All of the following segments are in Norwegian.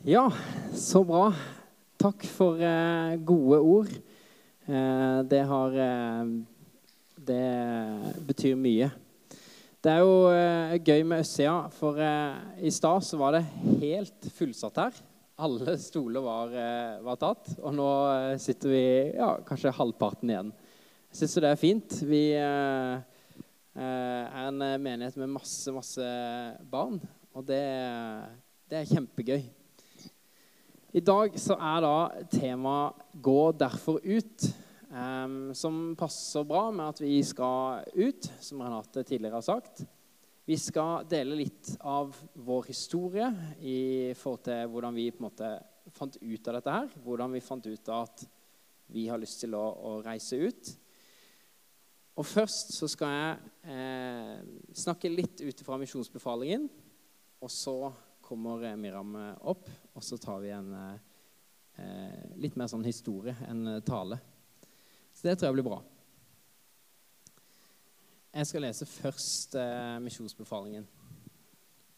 Ja, så bra. Takk for eh, gode ord. Eh, det har eh, Det betyr mye. Det er jo eh, gøy med Østsida, for eh, i stad så var det helt fullsatt her. Alle stoler var, eh, var tatt, og nå sitter vi ja, kanskje halvparten igjen. Jeg syns det er fint. Vi er en menighet med masse, masse barn, og det, det er kjempegøy. I dag så er da temaet 'Gå derfor ut', um, som passer bra med at vi skal ut, som Renate tidligere har sagt. Vi skal dele litt av vår historie i forhold til hvordan vi på en måte fant ut av dette her. Hvordan vi fant ut av at vi har lyst til å, å reise ut. Og først så skal jeg eh, snakke litt ut fra misjonsbefalingen. Og så kommer Miriam opp, og så tar vi en eh, litt mer sånn historie enn tale. Så det tror jeg blir bra. Jeg skal lese først eh, misjonsbefalingen.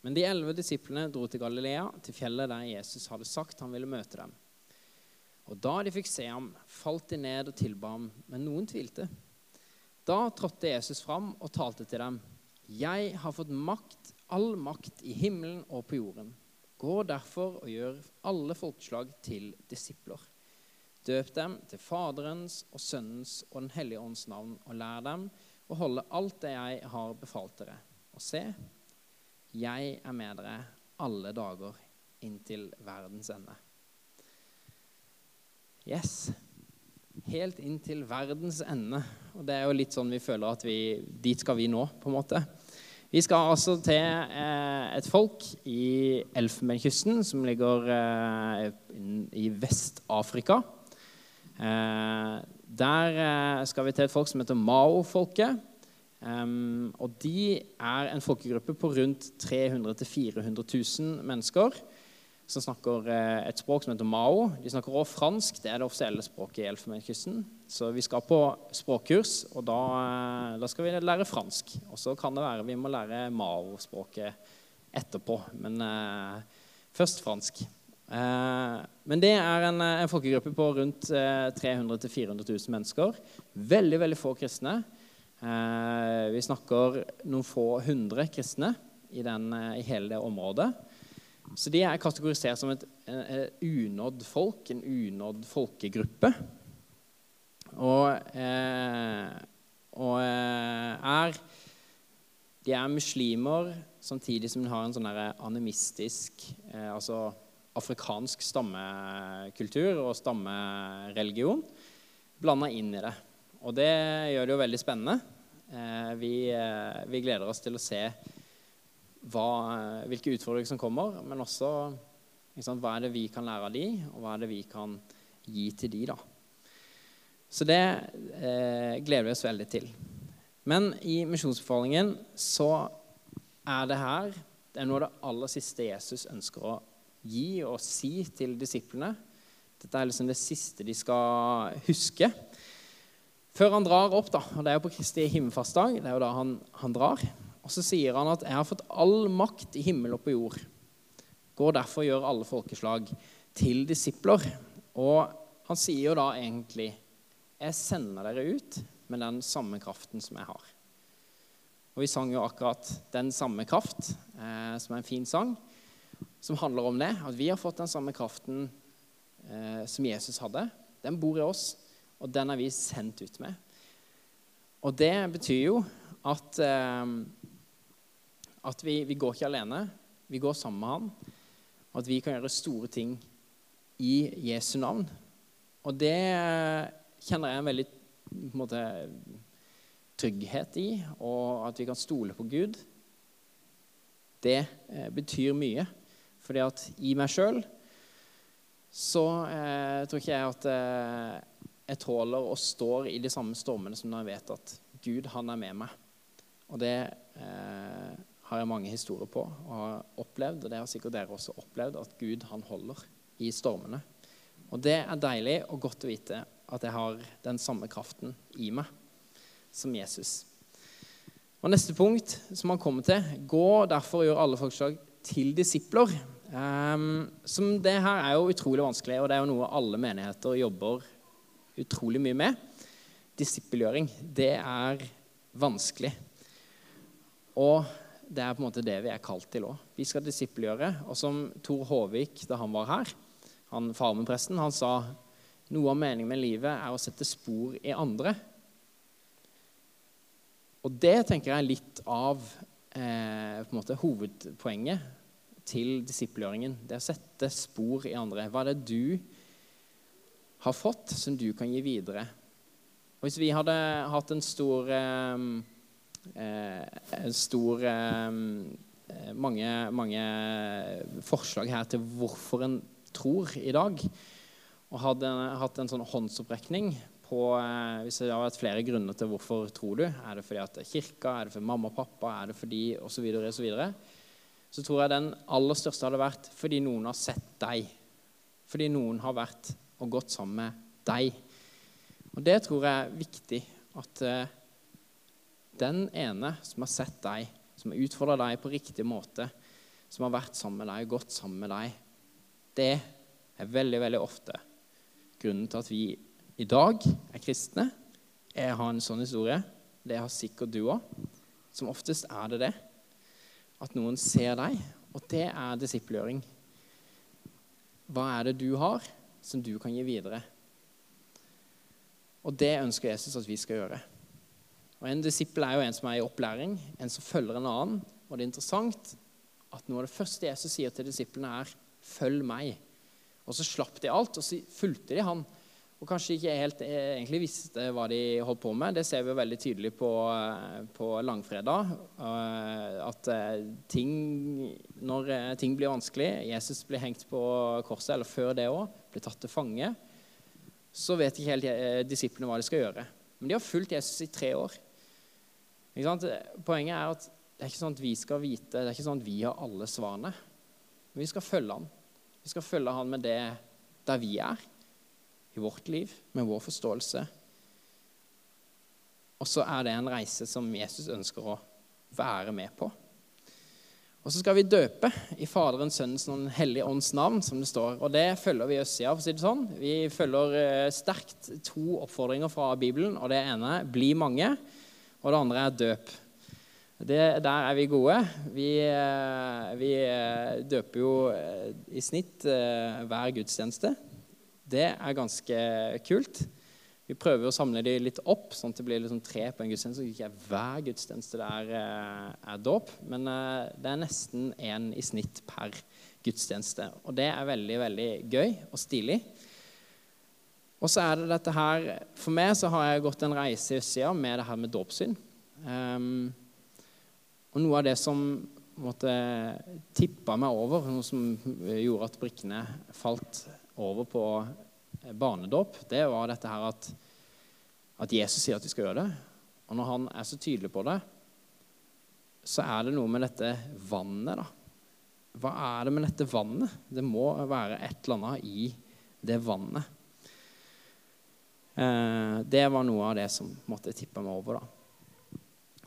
Men de elleve disiplene dro til Galilea, til fjellet der Jesus hadde sagt han ville møte dem. Og da de fikk se ham, falt de ned og tilba ham, men noen tvilte. Da trådte Jesus fram og talte til dem. Jeg har fått makt all makt i himmelen og på jorden. Gå derfor og gjør alle folkeslag til disipler. Døp dem til Faderens og Sønnens og Den hellige ånds navn, og lær dem å holde alt det jeg har befalt dere. Og se, jeg er med dere alle dager inntil verdens ende. Yes. Helt inntil verdens ende. Og det er jo litt sånn vi føler at vi Dit skal vi nå, på en måte. Vi skal altså til eh, et folk i Elfenbenskysten, som ligger eh, i Vest-Afrika. Eh, der skal vi til et folk som heter Mao-folket. og de er en folkegruppe på rundt 300 000-400 000 mennesker som snakker eh, et språk som heter mao. De snakker også fransk. Det er det offisielle språket i Elfenbenskysten. Så vi skal på språkkurs, og da, eh, da, skal vi lære fransk. Og så kan det være vi må lære mao-språket etterpå. Men eh, først fransk. Eh, men det er en, en folkegruppe på rundt eh, 300 000-400 000 mennesker. Veldig, veldig få kristne. Eh, vi snakker noen få hundre kristne i, den, i hele det området. Så de er kategorisert som et, unådd folk, en unådd folkegruppe. Og, eh, og eh, er De er muslimer samtidig som de har en sånn animistisk, eh, altså afrikansk stammekultur og stammereligion blanda inn i det. Og det gjør det jo veldig spennende. Eh, vi, eh, vi gleder oss til å se hva, hvilke utfordringer som kommer, men også sant, hva er det vi kan lære av de, og hva er det vi kan gi til de da. Så det eh, gleder vi oss veldig til. Men i misjonsbefalingen så er det her det er noe av det aller siste Jesus ønsker å gi og si til disiplene. Dette er liksom det siste de skal huske. Før han drar opp, da, og det er jo på Kristi himmelfartsdag, det er jo da han, han drar, og så sier han at 'jeg har fått all makt i himmel og på jord'. Gå derfor og gjør alle folkeslag til disipler. Og han sier jo da egentlig 'Jeg sender dere ut med den samme kraften som jeg har'. Og Vi sang jo akkurat 'Den samme kraft', eh, som er en fin sang, som handler om det. At vi har fått den samme kraften eh, som Jesus hadde. Den bor i oss, og den er vi sendt ut med. Og det betyr jo at eh, at vi, vi, går ikke alene, vi går sammen med han. Og at vi kan gjøre store ting i Jesu navn. Og det kjenner jeg en veldig en måte, trygghet i, og at vi kan stole på Gud. Det eh, betyr mye. Fordi at i meg sjøl så eh, tror ikke jeg at eh, jeg tåler og står i de samme stormene som når jeg vet at Gud, han er med meg. Og det eh, har jeg mange historier på og har opplevd, og det har sikkert dere også opplevd, at Gud han holder i stormene. Og det er deilig og godt å vite at jeg har den samme kraften i meg som Jesus. Og Neste punkt som han kommer til, gå derfor og gjør alle folkeslag til disipler. Um, som det her er jo utrolig vanskelig, og det er jo noe alle menigheter jobber utrolig mye med. Disippelgjøring. Det er vanskelig. Og det er på en måte det vi er kalt til òg. Vi skal disippelgjøre. Og som Tor Håvik, da han var her, han farmenpresten, han sa noe av meningen med livet er å sette spor i andre. Og det tenker jeg er litt av eh, måte, hovedpoenget til disippelgjøringen. Det er å sette spor i andre. Hva er det du har fått, som du kan gi videre? Og Hvis vi hadde hatt en stor, eh, stor eh, mange, mange, forslag her til hvorfor en tror i dag, og hadde hatt en sånn håndsopprekning på eh, Hvis det har vært flere grunner til hvorfor tror du, er det fordi at det er kirka, er det for mamma og pappa, er det fordi osv., så, videre, så tror jeg den aller største hadde vært fordi noen har sett deg. Fordi noen har vært og gått sammen med deg. Og det tror jeg er viktig at den ene som har sett deg, som har utfordra deg på riktig måte, som har vært sammen med deg, gått sammen med deg, det er veldig, veldig ofte grunnen til at vi i dag er kristne. Jeg har en sånn historie. Det har sikkert du òg. Som oftest er det det at noen ser deg, og det er disippelgjøring. Hva er det du har som du kan gi videre? Og det ønsker Jesus at vi skal gjøre. Og En disippel er jo en som er i opplæring, en som følger en annen. Og det er interessant at noe av det første Jesus sier til disiplene, er 'følg meg'. Og så slapp de alt, og så fulgte de han og kanskje ikke helt eh, egentlig visste hva de holdt på med. Det ser vi jo veldig tydelig på, eh, på langfredag. Eh, at ting, når ting blir vanskelig, Jesus blir hengt på korset, eller før det òg, blir tatt til fange, så vet ikke helt disiplene hva de skal gjøre. Men de har fulgt Jesus i tre år. Poenget er at det er ikke sånn at vi skal vite, det er ikke sånn at vi har alle svarene. Men vi skal følge han. Vi skal følge han med det der vi er i vårt liv, med vår forståelse. Og så er det en reise som Jesus ønsker å være med på. Og så skal vi døpe i Faderens, Sønnens og Den hellige ånds navn, som det står. Og det følger vi østsida, for å si det sånn. Vi følger eh, sterkt to oppfordringer fra Bibelen. Og det ene 'bli mange', og det andre er 'døp'. Det, der er vi gode. Vi, eh, vi eh, døper jo i snitt hver gudstjeneste. Det er ganske kult. Vi prøver å samle de litt opp, sånn at det blir liksom tre på en gudstjeneste. Så ikke hver gudstjeneste der er, eh, dåp, men eh, det er nesten én i snitt per gudstjeneste. Og det er veldig, veldig gøy og stilig. Og så er det dette her For meg så har jeg gått en reise i østsida med det her med dåpssyn. Um, og noe av det som måtte tippa meg over, noe som gjorde at brikkene falt over på eh, barnedåp, det var dette her at, at Jesus sier at vi skal gjøre det. Og når han er så tydelig på det, så er det noe med dette vannet, da. Hva er det med dette vannet? Det må være et eller annet i det vannet. Eh, det var noe av det som måtte tippe meg over. da.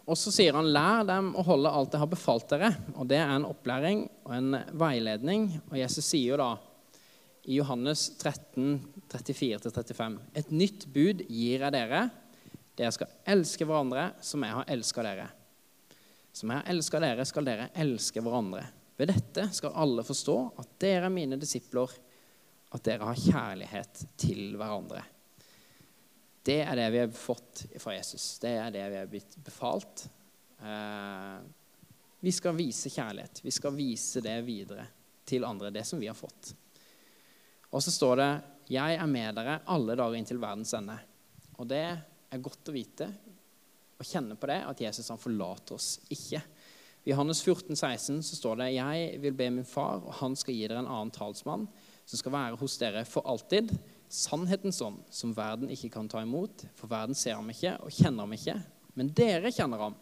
Og så sier han, 'Lær dem å holde alt jeg har befalt dere.' Og Det er en opplæring og en veiledning. Og Jesus sier jo da i Johannes 13, 34-35. Et nytt bud gir jeg dere. Dere skal elske hverandre som jeg har elska dere. Som jeg har elska dere, skal dere elske hverandre. Ved dette skal alle forstå at dere er mine disipler, at dere har kjærlighet til hverandre. Det er det vi har fått fra Jesus. Det er det vi har blitt befalt. Eh, vi skal vise kjærlighet. Vi skal vise det videre til andre, det som vi har fått. Og så står det 'Jeg er med dere alle dager inntil verdens ende'. Og det er godt å vite og kjenne på det, at Jesus han forlater oss ikke. I Johannes 14, 16 så står det 'Jeg vil be min far, og han skal gi dere en annen talsmann' 'som skal være hos dere for alltid', sannhetens ånd, som verden ikke kan ta imot, for verden ser ham ikke og kjenner ham ikke. Men dere kjenner ham,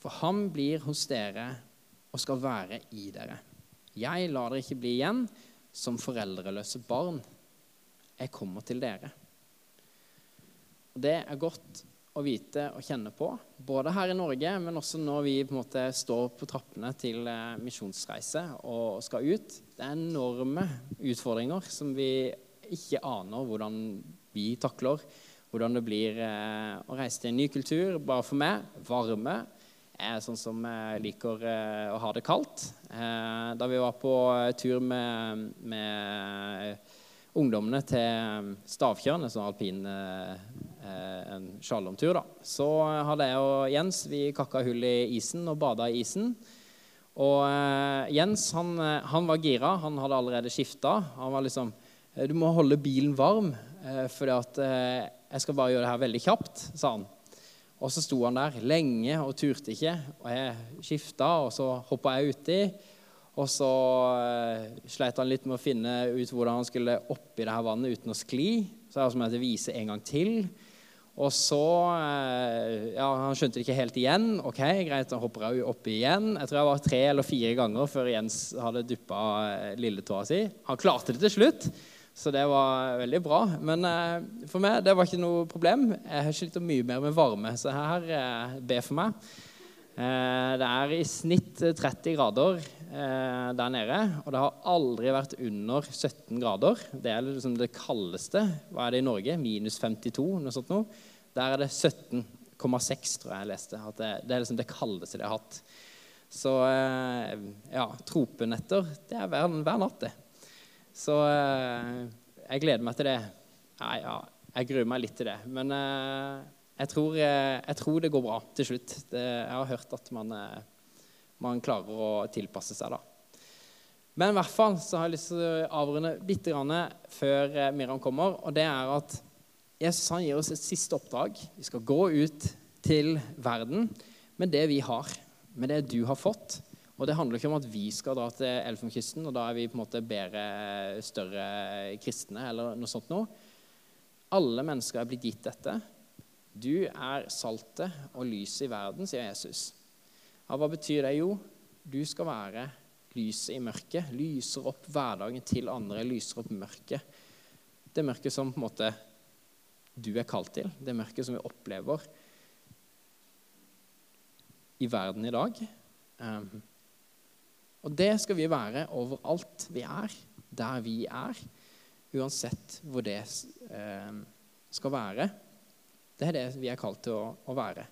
for han blir hos dere og skal være i dere. Jeg lar dere ikke bli igjen, som foreldreløse barn. Jeg kommer til dere. Og Det er godt å vite og kjenne på, både her i Norge, men også når vi på en måte står på trappene til eh, misjonsreise og skal ut. Det er enorme utfordringer som vi ikke aner hvordan vi takler. Hvordan det blir eh, å reise til en ny kultur. Bare for meg varme er sånn som jeg liker eh, å ha det kaldt. Da vi var på tur med, med ungdommene til Stavtjørn, en sånn alpin Eh, slalåmtur, da. Så hadde jeg og Jens vi kakka hull i isen og bada i isen. Og eh, Jens han, eh, han, var gira. Han hadde allerede skifta. Han var liksom Du må holde bilen varm, eh, for jeg skal bare gjøre det her veldig kjapt, sa han. Og så sto han der lenge og turte ikke. Og jeg skifta, og så hoppa jeg uti. Og så eh, sleit han litt med å finne ut hvordan han skulle oppi det her vannet uten å skli. Så jeg måtte vise en gang til. Og så eh, Ja, han skjønte det ikke helt igjen. Ok, greit, da hopper jeg oppi igjen. Jeg tror jeg var tre eller fire ganger før Jens hadde duppa eh, lilletåa si. Han klarte det til slutt, så det var veldig bra. Men eh, for meg det var ikke noe problem. Jeg sliter mye mer med varme, så her eh, be for meg. Eh, det er i snitt 30 grader eh, der nede, og det har aldri vært under 17 grader. Det er liksom det kaldeste. Hva er det i Norge? Minus 52? noe sånt noe. Der er det 17,6, tror jeg jeg leste. Det, det, er liksom det kaldeste de har hatt. Så eh, ja, tropenetter, det er hver, hver natt, det. Så eh, jeg gleder meg til det. Nei, ja, jeg gruer meg litt til det. Men eh, jeg, tror, jeg, tror, det går bra til slutt. Det, jeg har hørt at man, man, klarer å tilpasse seg, da. Men i hvert fall så har jeg lyst til å avrunde litt før Miriam kommer. Og det er at Jesus han gir oss et siste oppdrag. Vi skal gå ut til verden med det vi har, med det du har fått. Og Det handler ikke om at vi skal dra til Elfenbenskysten, og da er vi på en måte bedre, større kristne. eller noe sånt noe. Alle mennesker er blitt gitt dette. Du er saltet og lyset i verden, sier Jesus. Ja, hva betyr det? Jo, du skal være lyset i mørket. Lyser opp hverdagen til andre, lyser opp mørket. Det mørket som på en måte du er kalt til, det mørket som vi opplever i verden i dag. Um, og det skal vi være overalt vi er, der vi er, uansett hvor det um, skal være. Det er det vi er kalt til å, være.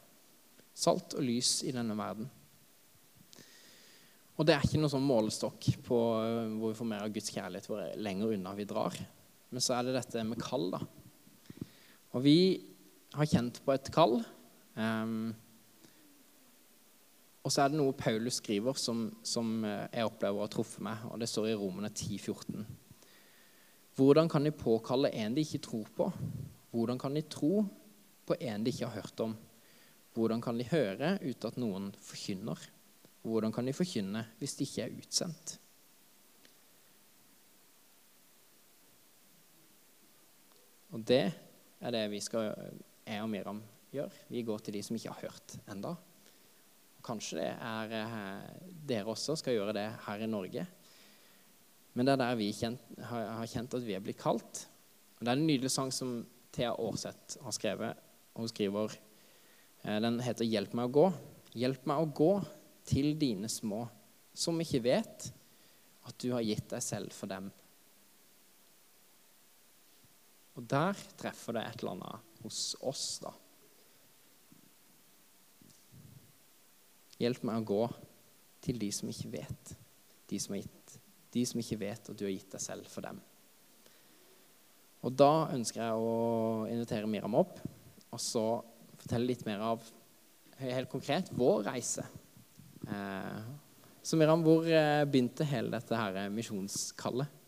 Salt og lys i denne verden. Og det er ikke noen sånn målestokk på uh, hvor vi får mer av Guds kjærlighet hvor lenger unna vi drar. Men så er det dette med kall, da. Og vi har kjent på et kall. Um, og så er det noe Paulus skriver som, som eh, jeg opplever har truffet meg, og det står i Romene 10,14. Hvordan kan de påkalle en de ikke tror på? Hvordan kan de tro på en de ikke har hørt om? Hvordan kan de høre uten at noen forkynner? Hvordan kan de forkynne hvis de ikke er utsendt? Og det er det vi skal, jeg og Miriam gjør. Vi går til de som ikke har hørt enda. Kanskje det er eh, dere også skal gjøre det her i Norge. Men det er der vi kjent, har, kjent at vi er blitt kalt. Og Det er en nydelig sang som Thea Aarseth har skrevet. Hun skriver eh, Den heter 'Hjelp meg å gå'. Hjelp meg å gå til dine små, som ikke vet at du har gitt deg selv for dem. Og der treffer det et eller annet hos oss, da. Hjelp meg å gå til de som ikke vet. De som, gitt, de som ikke vet at du har gitt deg selv for dem. Og da ønsker jeg å invitere Miriam opp og så fortelle litt mer av helt konkret vår reise. Eh, så Miriam, hvor eh, begynte hele dette her misjonskallet?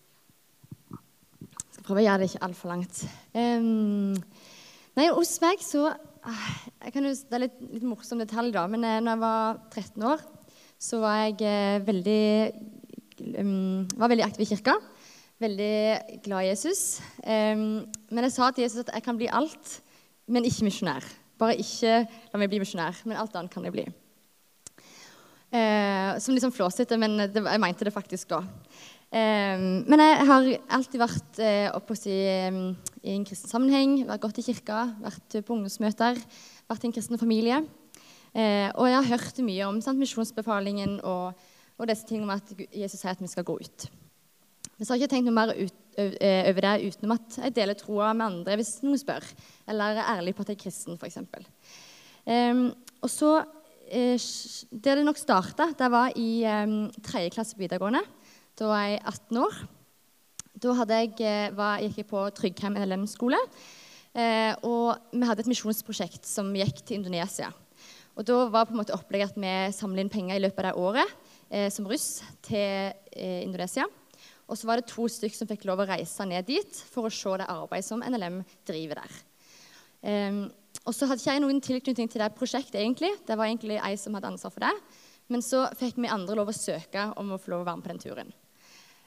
Jeg skal prøve å gjøre det ikke altfor langt. Um, nei, hos meg så kan, Det er litt, litt morsom detalj, da. Men uh, når jeg var 13 år, så var jeg uh, veldig um, var veldig aktiv i kirka. Veldig glad i Jesus. Um, men jeg sa til Jesus at jeg kan bli alt, men ikke misjonær. Bare ikke la meg bli misjonær, men alt annet kan jeg bli. Uh, som liksom flåsete, men det, jeg mente det faktisk da. Um, men jeg har alltid vært uh, oppe i, um, i, en kristen sammenheng, vært godt i kirka, vært på ungdomsmøter. vært i en kristen familie. Eh, og jeg har hørt mye om sant, misjonsbefalingen og, og disse tingene om at Jesus sier at vi skal gå ut. Men så har jeg ikke tenkt noe mer ut, eh, over det utenom at jeg deler troa med andre hvis noen spør, eller er ærlig på at jeg er kristen, f.eks. Um, og så eh, Der det nok starta, det var i um, tredje klasse på videregående. Da var jeg 18 år. Da jeg, eh, var, gikk jeg på Tryggheim NLM-skole. Eh, og vi hadde et misjonsprosjekt som gikk til Indonesia. Og Da var på en måte opplegget at vi samlet inn penger i løpet av det året eh, som russ til eh, Indonesia. Og så var det to stykker som fikk lov å reise ned dit for å se det arbeidet som NLM driver der. Um, og så hadde ikke jeg noen tilknytning til det prosjektet. egentlig. Det var egentlig jeg som hadde ansvar for det. Men så fikk vi andre lov å søke om å få lov å være med på den turen.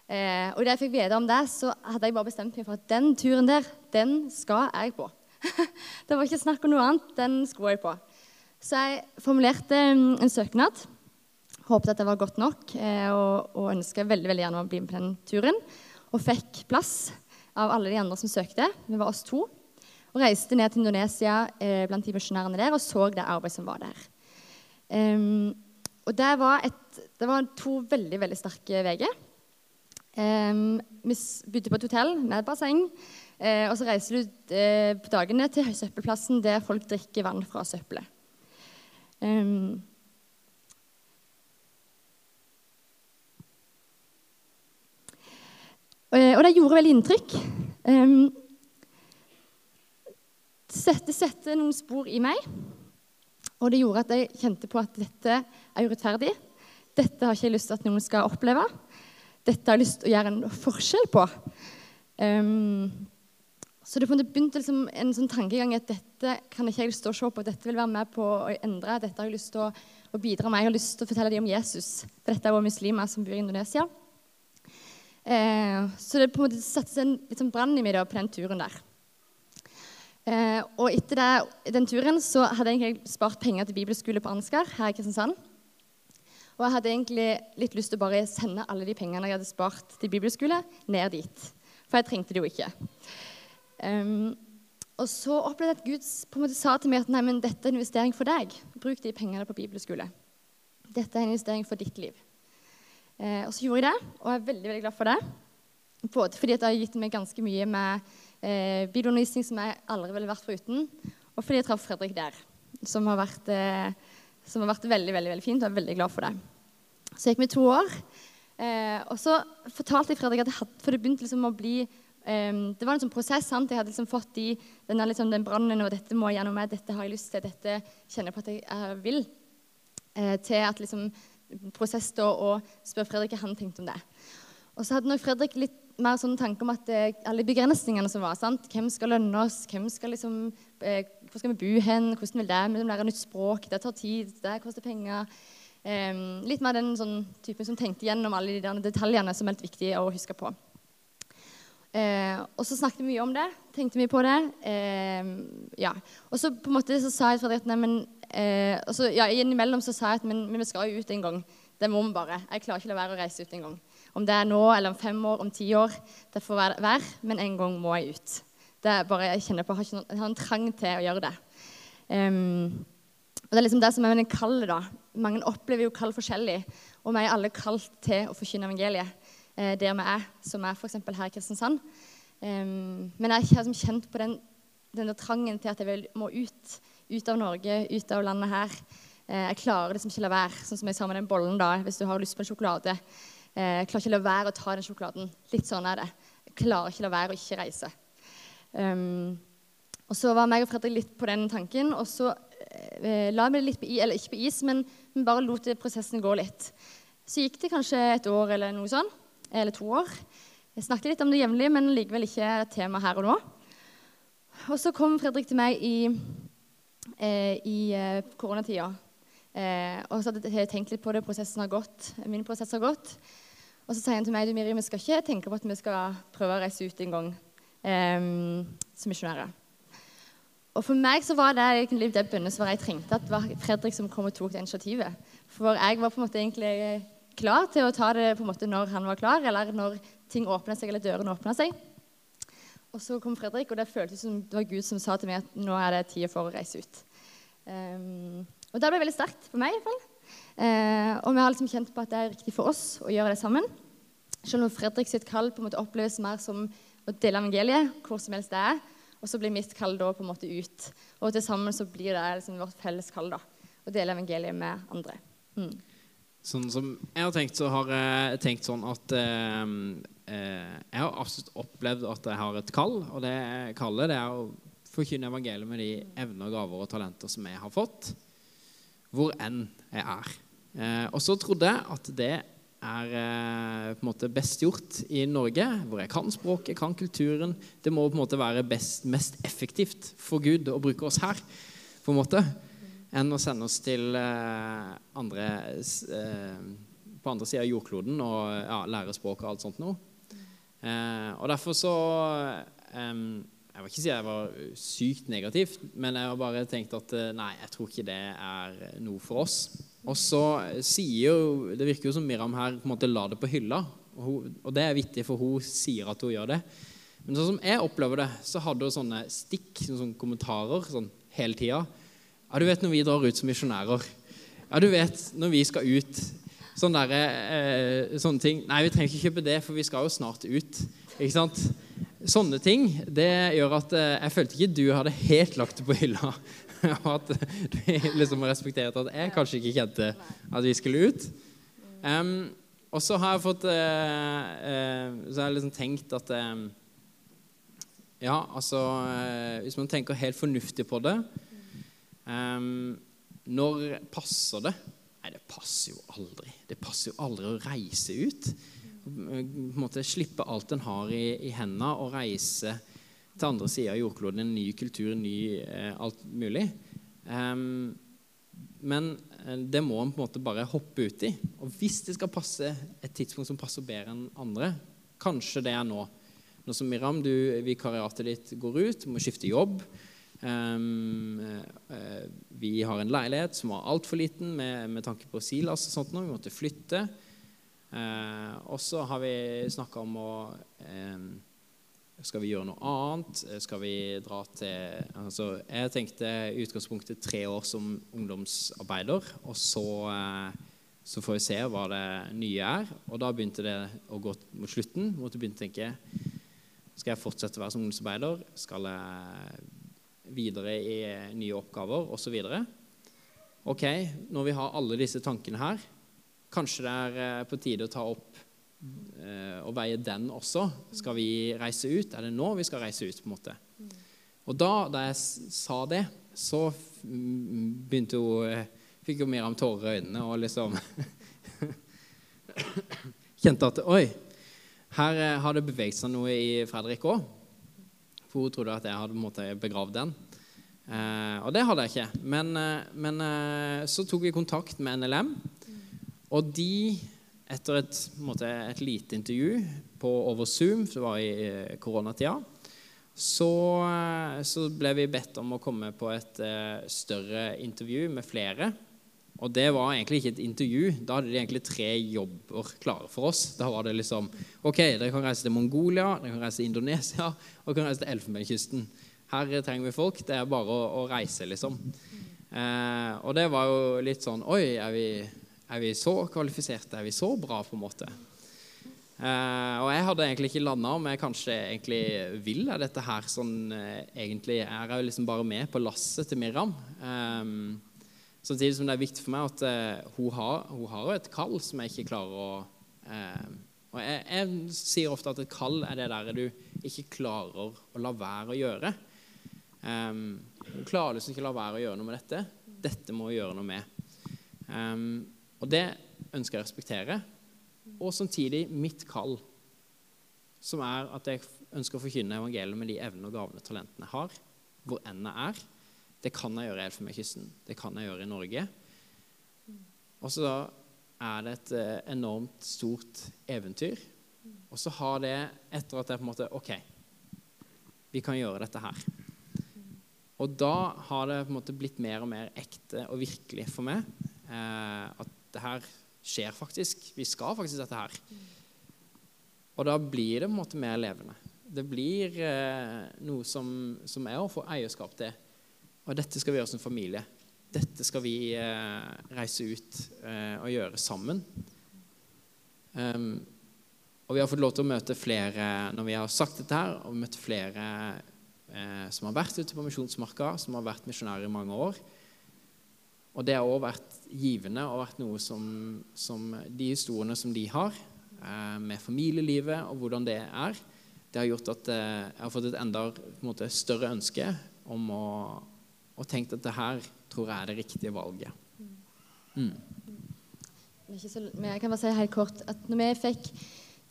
Eh, og da jeg fikk vite om det, så hadde jeg bare bestemt meg for at den turen der, den skal jeg på. det var ikke snakk om noe annet. Den skulle jeg på. Så jeg formulerte mm, en søknad. Håpet at det var godt nok, eh, og, og ønska veldig, veldig gjerne å bli med på den turen. Og fikk plass av alle de andre som søkte. Vi var oss to og reiste ned til Indonesia eh, blant de misjonærene der og så det arbeidet som var der. Um, og det var, et, det var, to veldig veldig sterke uker. Um, vi bodde på et hotell med basseng. Uh, og så reiser du uh, på dagene til søppelplassen der folk drikker vann fra søppelet. Um, og det gjorde veldig inntrykk. Um, det setter noen spor i meg. Og det gjorde at jeg kjente på at dette er urettferdig. Dette har ikke jeg lyst til at noen skal oppleve. Dette har jeg lyst til å gjøre en forskjell på. Um, så det begynte liksom en sånn tankegang at dette kan ikke jeg stå og se på. Dette vil være med på å endre. Dette har jeg lyst til å, å bidra med. Jeg har lyst til å fortelle dem om Jesus. For dette er også muslimer som bor i Indonesia. Eh, så det på en måte satte en litt brann i meg da, på den turen der. Eh, og etter det, den turen så hadde jeg spart penger til bibelskole på Ansgar her i Kristiansand. Og jeg hadde egentlig litt lyst til å bare sende alle de pengene jeg hadde spart til bibelskole, ned dit. For jeg trengte det jo ikke. Um, og så opplevde jeg at Gud på en måte sa til meg at nei, men dette er en investering for deg. Bruk de pengene på bibelskole. Dette er en investering for ditt liv. Uh, og så gjorde jeg det, og jeg er veldig veldig glad for det. Både fordi det har gitt meg ganske mye med eh, bibelundervisning som jeg aldri ville vært foruten, og fordi jeg traff Fredrik der, som har vært, eh, som har vært veldig, veldig, veldig fint, og jeg er veldig glad for det. Så gikk vi to år, eh, og så fortalte jeg Fredrik at jeg hadde, for det begynte liksom å bli eh, det var en sånn prosess. sant? Jeg hadde liksom fått de, denne, liksom, den brannen og 'dette må jeg gjennom meg', 'dette har jeg lyst til', 'dette kjenner jeg på at jeg, jeg vil', eh, til at liksom prosess da, og spør Fredrik hva han tenkte om det. Og så hadde nok Fredrik litt mer sånn tanke om at eh, alle begrensningene som var sant? Hvem skal lønne oss? Hvem skal liksom, eh, hvor skal vi bo hen? Hvordan vil det? Vi lærer lære nytt språk. Det tar tid. Det koster penger. Eh, litt mer den sånn typen som tenkte gjennom alle de detaljene som er helt viktige å huske på. Eh, og så snakket vi mye om det. Tenkte mye på det. Ja. Og så på en måte så sa jeg til at nei, men, eh, ja, Innimellom så sa jeg at men, men vi skal jo ut en gang. Det må vi bare. Jeg klarer ikke la være å reise ut en gang. Om det er nå eller om fem år, om ti år, det får være, men en gang må jeg ut. Det er bare, Jeg kjenner på, jeg har, ikke noen, har en trang til å gjøre det. Um, og Det er liksom det som er med den kallet. da. Mange opplever jo kall forskjellig. Og vi er alle kalt til å forkynne evangeliet eh, der vi er, som er f.eks. her i Kristiansand. Um, men jeg har liksom kjent på den, denne trangen til at jeg vil, må ut. Ut av Norge, ut av landet her. Eh, jeg klarer liksom ikke la være. Sånn som jeg sa med den bollen da, Hvis du har lyst på en sjokolade, jeg eh, klarer ikke la være å ta den sjokoladen. Litt sånn er det. Jeg klarer ikke la være å ikke reise. Um, og så var meg og Fredrik litt på den tanken, og så eh, la vi det litt på is, eller ikke på is, men vi bare lot prosessen gå litt. Så gikk det kanskje et år eller noe sånn, eller to år. Jeg snakket litt om det jevnlig, men likevel ikke tema her og nå. Og så kom Fredrik til meg i, eh, i eh, koronatida. Eh, og så hadde jeg tenkt litt på det. Prosessen har gått. Min prosess har gått. Og så sier han til meg du Miri, vi skal ikke tenke på at vi skal prøve å reise ut en gang um, som misjonærer. Og For meg så var det egentlig det bønnesvaret jeg trengte, at det var Fredrik som kom og tok det initiativet. For jeg var på en måte egentlig klar til å ta det på en måte når han var klar, eller når ting åpna seg, eller dørene åpna seg. Og så kom Fredrik, og det føltes som det var Gud som sa til meg at nå er det tid for å reise ut. Um, og det ble veldig sterkt for meg. i hvert fall. Uh, og vi har liksom kjent på at det er riktig for oss å gjøre det sammen. Selv om Fredrik sitt kall på en måte oppleves mer som å dele evangeliet hvor som helst det er, og så blir mitt kall da på en måte ut. Og til sammen så blir det liksom vårt felles kall da, å dele evangeliet med andre. Mm. Sånn som jeg har tenkt, så har jeg tenkt sånn at eh, eh, Jeg har absolutt opplevd at jeg har et kall, og det kallet det er å forkynne evangeliet med de evner, gaver og talenter som jeg har fått, hvor enn jeg er. Eh, og så trodde jeg at det er eh, på en måte best gjort i Norge, hvor jeg kan språket, kan kulturen. Det må på en måte være best, mest effektivt for Gud å bruke oss her på en måte, enn å sende oss til eh, andre eh, på andre sida av jordkloden og ja, lære språk og alt sånt noe. Eh, og derfor så Jeg vil ikke si jeg var sykt negativt, men jeg har bare tenkt at eh, nei, jeg tror ikke det er noe for oss. Og så sier jo Det virker jo som Miriam her på en måte la det på hylla. Og, hun, og det er vittig, for hun sier at hun gjør det. Men sånn som jeg opplever det, så hadde hun sånne stikk, sånne kommentarer sånn hele tida. Ja, du vet når vi drar ut som misjonærer. Ja, du vet når vi skal ut. Sånne, der, eh, sånne ting. Nei, vi trenger ikke kjøpe det, for vi skal jo snart ut. Ikke sant? Sånne ting det gjør at eh, jeg følte ikke du hadde helt lagt det på hylla. og at du liksom respekterte at jeg kanskje ikke kjente at vi skulle ut. Um, og så har jeg fått uh, uh, Så har jeg liksom tenkt at um, Ja, altså uh, Hvis man tenker helt fornuftig på det um, Når passer det? Nei, det passer jo aldri. Det passer jo aldri å reise ut. På en måte Slippe alt en har i, i hendene, og reise til andre sida av jordkloden. En ny kultur, ny eh, alt mulig. Um, men eh, det må en på en måte bare hoppe ut i. Og hvis det skal passe et tidspunkt som passer bedre enn andre, kanskje det er nå. Nå som Miram, du, vikariatet ditt går ut, må skifte jobb. Um, uh, vi har en leilighet som var altfor liten med, med, tanke på Silas og sånt nå. Vi måtte flytte. Uh, og så har vi snakka om å um, skal vi gjøre noe annet? Skal vi dra til altså, Jeg tenkte i utgangspunktet tre år som ungdomsarbeider, og så, eh, så, får vi se hva det nye er. Og da begynte det å gå mot slutten. Måtte begynne å tenke Skal jeg fortsette å være som ungdomsarbeider? Skal jeg videre i nye oppgaver? Og så videre. Ok, når vi har alle disse tankene her, kanskje det er eh, på tide å ta opp Eh, og veie den også. Skal vi reise ut? Er det nå vi skal reise ut? på en måte? Og da, da jeg sa det, så begynte hun eh, Fikk jo Miriam tårer i øynene og liksom Kjente at Oi, her eh, har det beveget seg noe i Fredrik òg. For hun trodde at jeg hadde på en måte begravd den. Eh, og det hadde jeg ikke. Men, men så tok vi kontakt med NLM, og de etter et, måte, et, lite intervju på over Zoom, det var i eh, koronatida, så, eh, så, ble vi bedt om å komme på et uh, større intervju med flere. Og det var egentlig ikke et intervju. Da hadde de egentlig tre jobber klare for oss. Da var det liksom OK, dere kan reise til Mongolia, dere kan reise til Indonesia og dere kan reise til Elfenbenskysten. Her trenger vi folk. Det er bare å, å reise, liksom. Eh, og det var jo litt sånn Oi, er vi er vi så kvalifiserte? Er vi så bra, på en måte? Uh, og jeg hadde egentlig ikke landa om jeg kanskje egentlig vil er dette her sånn uh, egentlig er jeg liksom bare med på lasset til Miriam. Um, samtidig som det er viktig for meg at uh, hun, har, hun har et kall som jeg ikke klarer å Og jeg, jeg, sier ofte at et kall er det der du ikke klarer å la være å gjøre. Um, hun klarer liksom ikke å la være å gjøre noe med dette. Dette må hun gjøre noe med. Um, og det ønsker jeg å respektere. Og samtidig mitt kall, som er at jeg ønsker å forkynne evangeliet med de evnene og gavene og talentene jeg har, hvor enn jeg er. Det kan jeg gjøre i Elfenbenskysten. Det kan jeg gjøre i Norge. Og så er det et eh, enormt stort eventyr. Og så har det, etter at jeg på en måte OK, vi kan gjøre dette her. Og da har det på en måte blitt mer og mer ekte og virkelig for meg eh, at det her skjer faktisk. Vi skal faktisk dette her. Og da blir det på en måte mer levende. Det blir eh, noe som, som er å få eierskap til. Og dette skal vi gjøre som familie. dette skal vi eh, reise ut eh, og gjøre sammen. Um, og vi har fått lov til å møte flere når vi har sagt dette her, og møtt flere eh, som har vært ute på misjonsmarka, som har vært misjonærer i mange år. Og det har òg vært givende og vært noe som, som de historiene som de har, eh, med familielivet og hvordan det er, det har gjort at eh, jeg har fått et enda måte, større ønske om å og tenkt at det her tror jeg er det riktige valget. Mm. Så, men jeg kan bare si helt kort at når vi fikk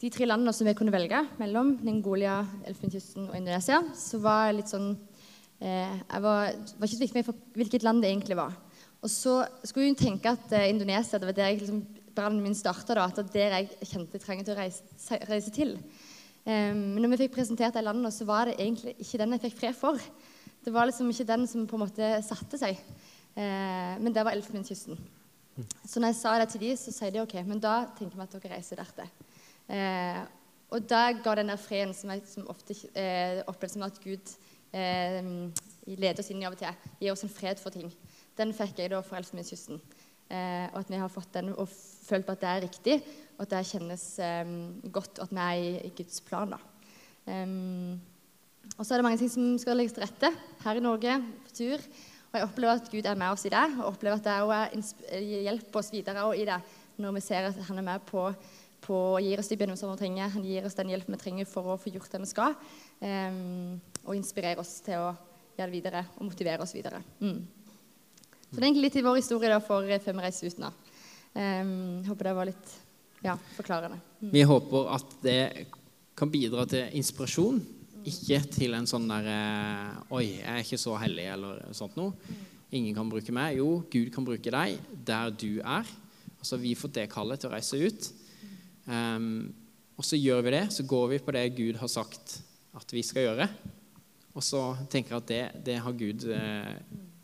de tre landene som vi kunne velge mellom, Ningolia, Elfenbenskysten og Indonesia, så var jeg litt sånn eh, Jeg var, var, ikke så viktig for hvilket land det egentlig var. Og så skulle hun tenke at eh, Indonesia det var der jeg liksom, brannen min starta. At det der jeg kjente jeg trengte å reise, reise til. Um, men når vi fikk presentert de landene, så var det egentlig ikke den jeg fikk fred for. Det var liksom ikke den som på en måte satte seg. Uh, men det var Elfenbenskysten. Så når jeg sa det til de, så sier de OK, men da tenker vi at dere reiser dertil. Uh, og da ga den der freden som jeg som ofte uh, opplevde som at Gud leder oss inn i av og til, gir oss en fred for ting. Den fikk jeg da fra Elfenbenskysten. Eh, og at vi har fått den og følt på at det er riktig, og at det kjennes eh, godt at vi er i, Guds plan. da. Um, og så er det mange ting som skal legges til rette her i Norge på tur. Og jeg opplever at Gud er med oss i det, og opplever at det også hjelper oss videre i det når vi ser at han er med på, på gi oss de begynnelsene vi trenger. Han gir oss den hjelpen vi trenger for å få gjort det vi skal, um, og inspirere oss til å gjøre det videre og motivere oss videre. Mm. Så det er egentlig litt i vår historie da, for før vi reiser ut nå. Um, håper det var litt ja, forklarende. Mm. Vi håper at det kan bidra til inspirasjon ikke til en sånn der eh, Oi, jeg er ikke så hellig, eller sånt noe. Ingen kan bruke meg. Jo, Gud kan bruke deg der du er. Altså, vi har fått det kallet til å reise ut. Um, og så gjør vi det. Så går vi på det Gud har sagt at vi skal gjøre. Og så tenker jeg at det, det har Gud eh,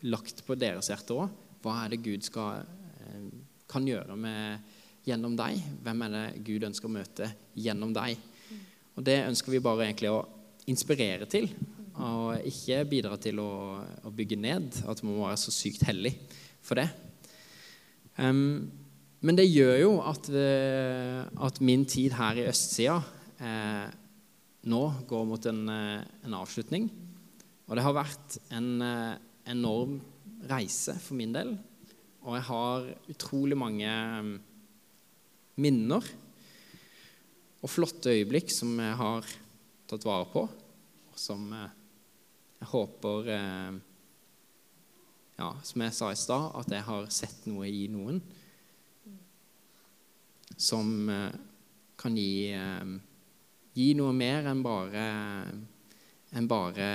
lagt på deres hjerte òg. Hva er det Gud skal, eh, kan gjøre med, gjennom deg? Hvem er det Gud ønsker å møte gjennom deg? Og det ønsker vi bare egentlig å inspirere til, og ikke bidra til å, å bygge ned. At man må være så sykt hellig for det. Um, men det gjør jo at, eh, at, min tid her i østsida eh, nå går mot en, eh, en, avslutning. Og det har vært en enorm reise for min del. Og jeg har utrolig mange minner og flotte øyeblikk som jeg har tatt vare på, og som eh, jeg håper eh, ja, Som jeg sa i stad, at jeg har sett noe i noen som eh, kan gi, gi noe mer enn bare, enn bare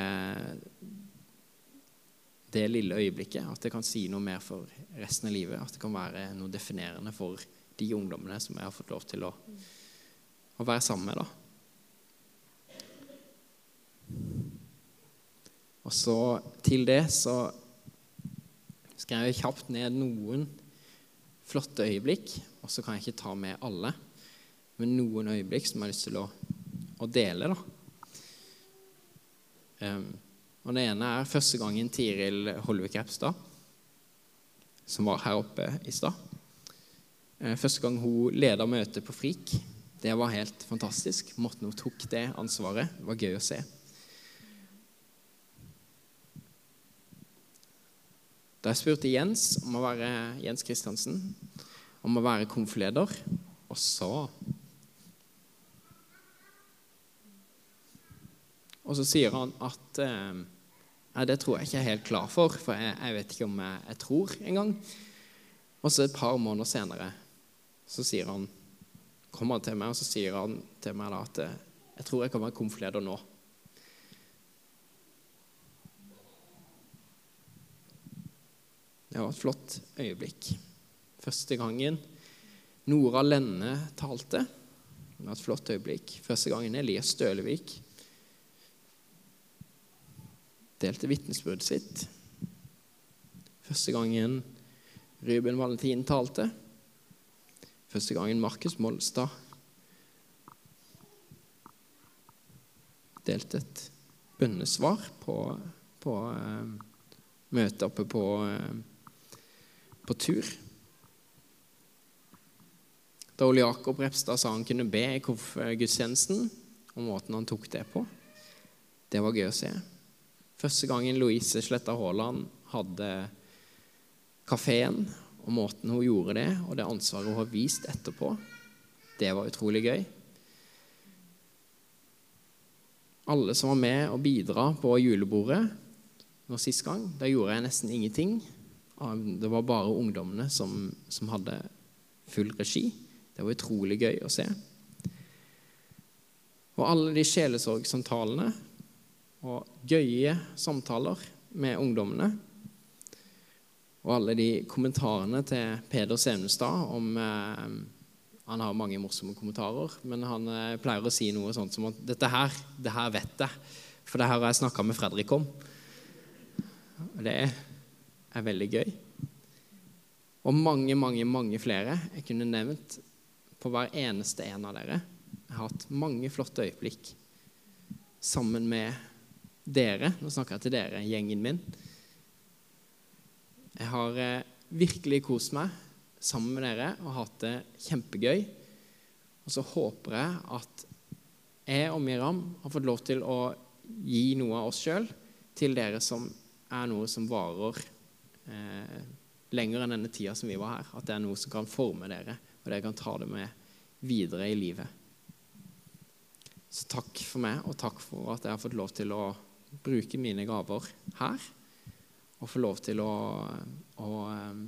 det lille øyeblikket. At det kan si noe mer for resten av livet. At det kan være noe definerende for de ungdommene som jeg har fått lov til å, å være sammen med. da. Og så til det så skal jeg kjapt ned noen flotte øyeblikk, og så kan jeg ikke ta med alle, men noen øyeblikk som jeg har lyst til å, å dele. da. Um, og Det ene er første gangen Tiril Holvik Repstad, som var her oppe i stad. Uh, første gang hun leda møtet på FRIK. Det var helt fantastisk. Måten hun tok det ansvaret, det var gøy å se. Da jeg spurte Jens om å være Jens Kristiansen om å være konfleder, og så Og så sier han at eh, det tror jeg ikke jeg er helt klar for, for jeg, jeg vet ikke om jeg, jeg tror engang. Og så et par måneder senere så sier han, kommer han til meg og så sier han til meg da at jeg tror jeg kan være konfleder nå. Det var et flott øyeblikk. Første gangen Nora Lenne talte. Det var et flott øyeblikk. Første gangen Elias Stølevik delte vitnesbyrdet sitt. Første gangen Ruben Valentin talte. Første gangen Markus Molstad delte et bønnesvar på, på eh, møtet oppe på eh, på tur. Da Ole Jakob Repstad sa han kunne be i gudstjenesten, og måten han tok det på, det var gøy å se. Første gangen Louise Sletta Haaland hadde kafeen, og måten hun gjorde det, og det ansvaret hun har vist etterpå, det var utrolig gøy. Alle som var med og bidra på julebordet nå sist gang, da gjorde jeg nesten ingenting. Det var bare ungdommene som, som hadde full regi. Det var utrolig gøy å se. Og alle de sjelesorgsamtalene og gøye samtaler med ungdommene. Og alle de kommentarene til Peder Senestad om eh, Han har mange morsomme kommentarer, men han eh, pleier å si noe sånt som at 'Dette her, det her vet jeg, for det her har jeg snakka med Fredrik om'. Det er veldig gøy. Og mange, mange, mange flere jeg kunne nevnt på hver eneste en av dere. Jeg har hatt mange flotte øyeblikk sammen med dere. Nå snakker jeg til dere, gjengen min. Jeg har eh, virkelig kost meg sammen med dere og hatt det kjempegøy. Og så håper jeg at jeg og Miriam har fått lov til å gi noe av oss sjøl til dere som er noe som varer eh, lenger enn denne tida som vi var her. At det er noe som kan forme dere og dere kan ta det med videre i livet. Så takk for meg, og takk for at jeg har fått lov til å bruke mine gaver her. Og få lov til å, å eh,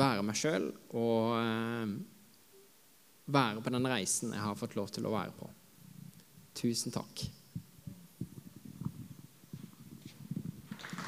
være meg sjøl og eh, være på den reisen jeg har fått lov til å være på. Tusen takk.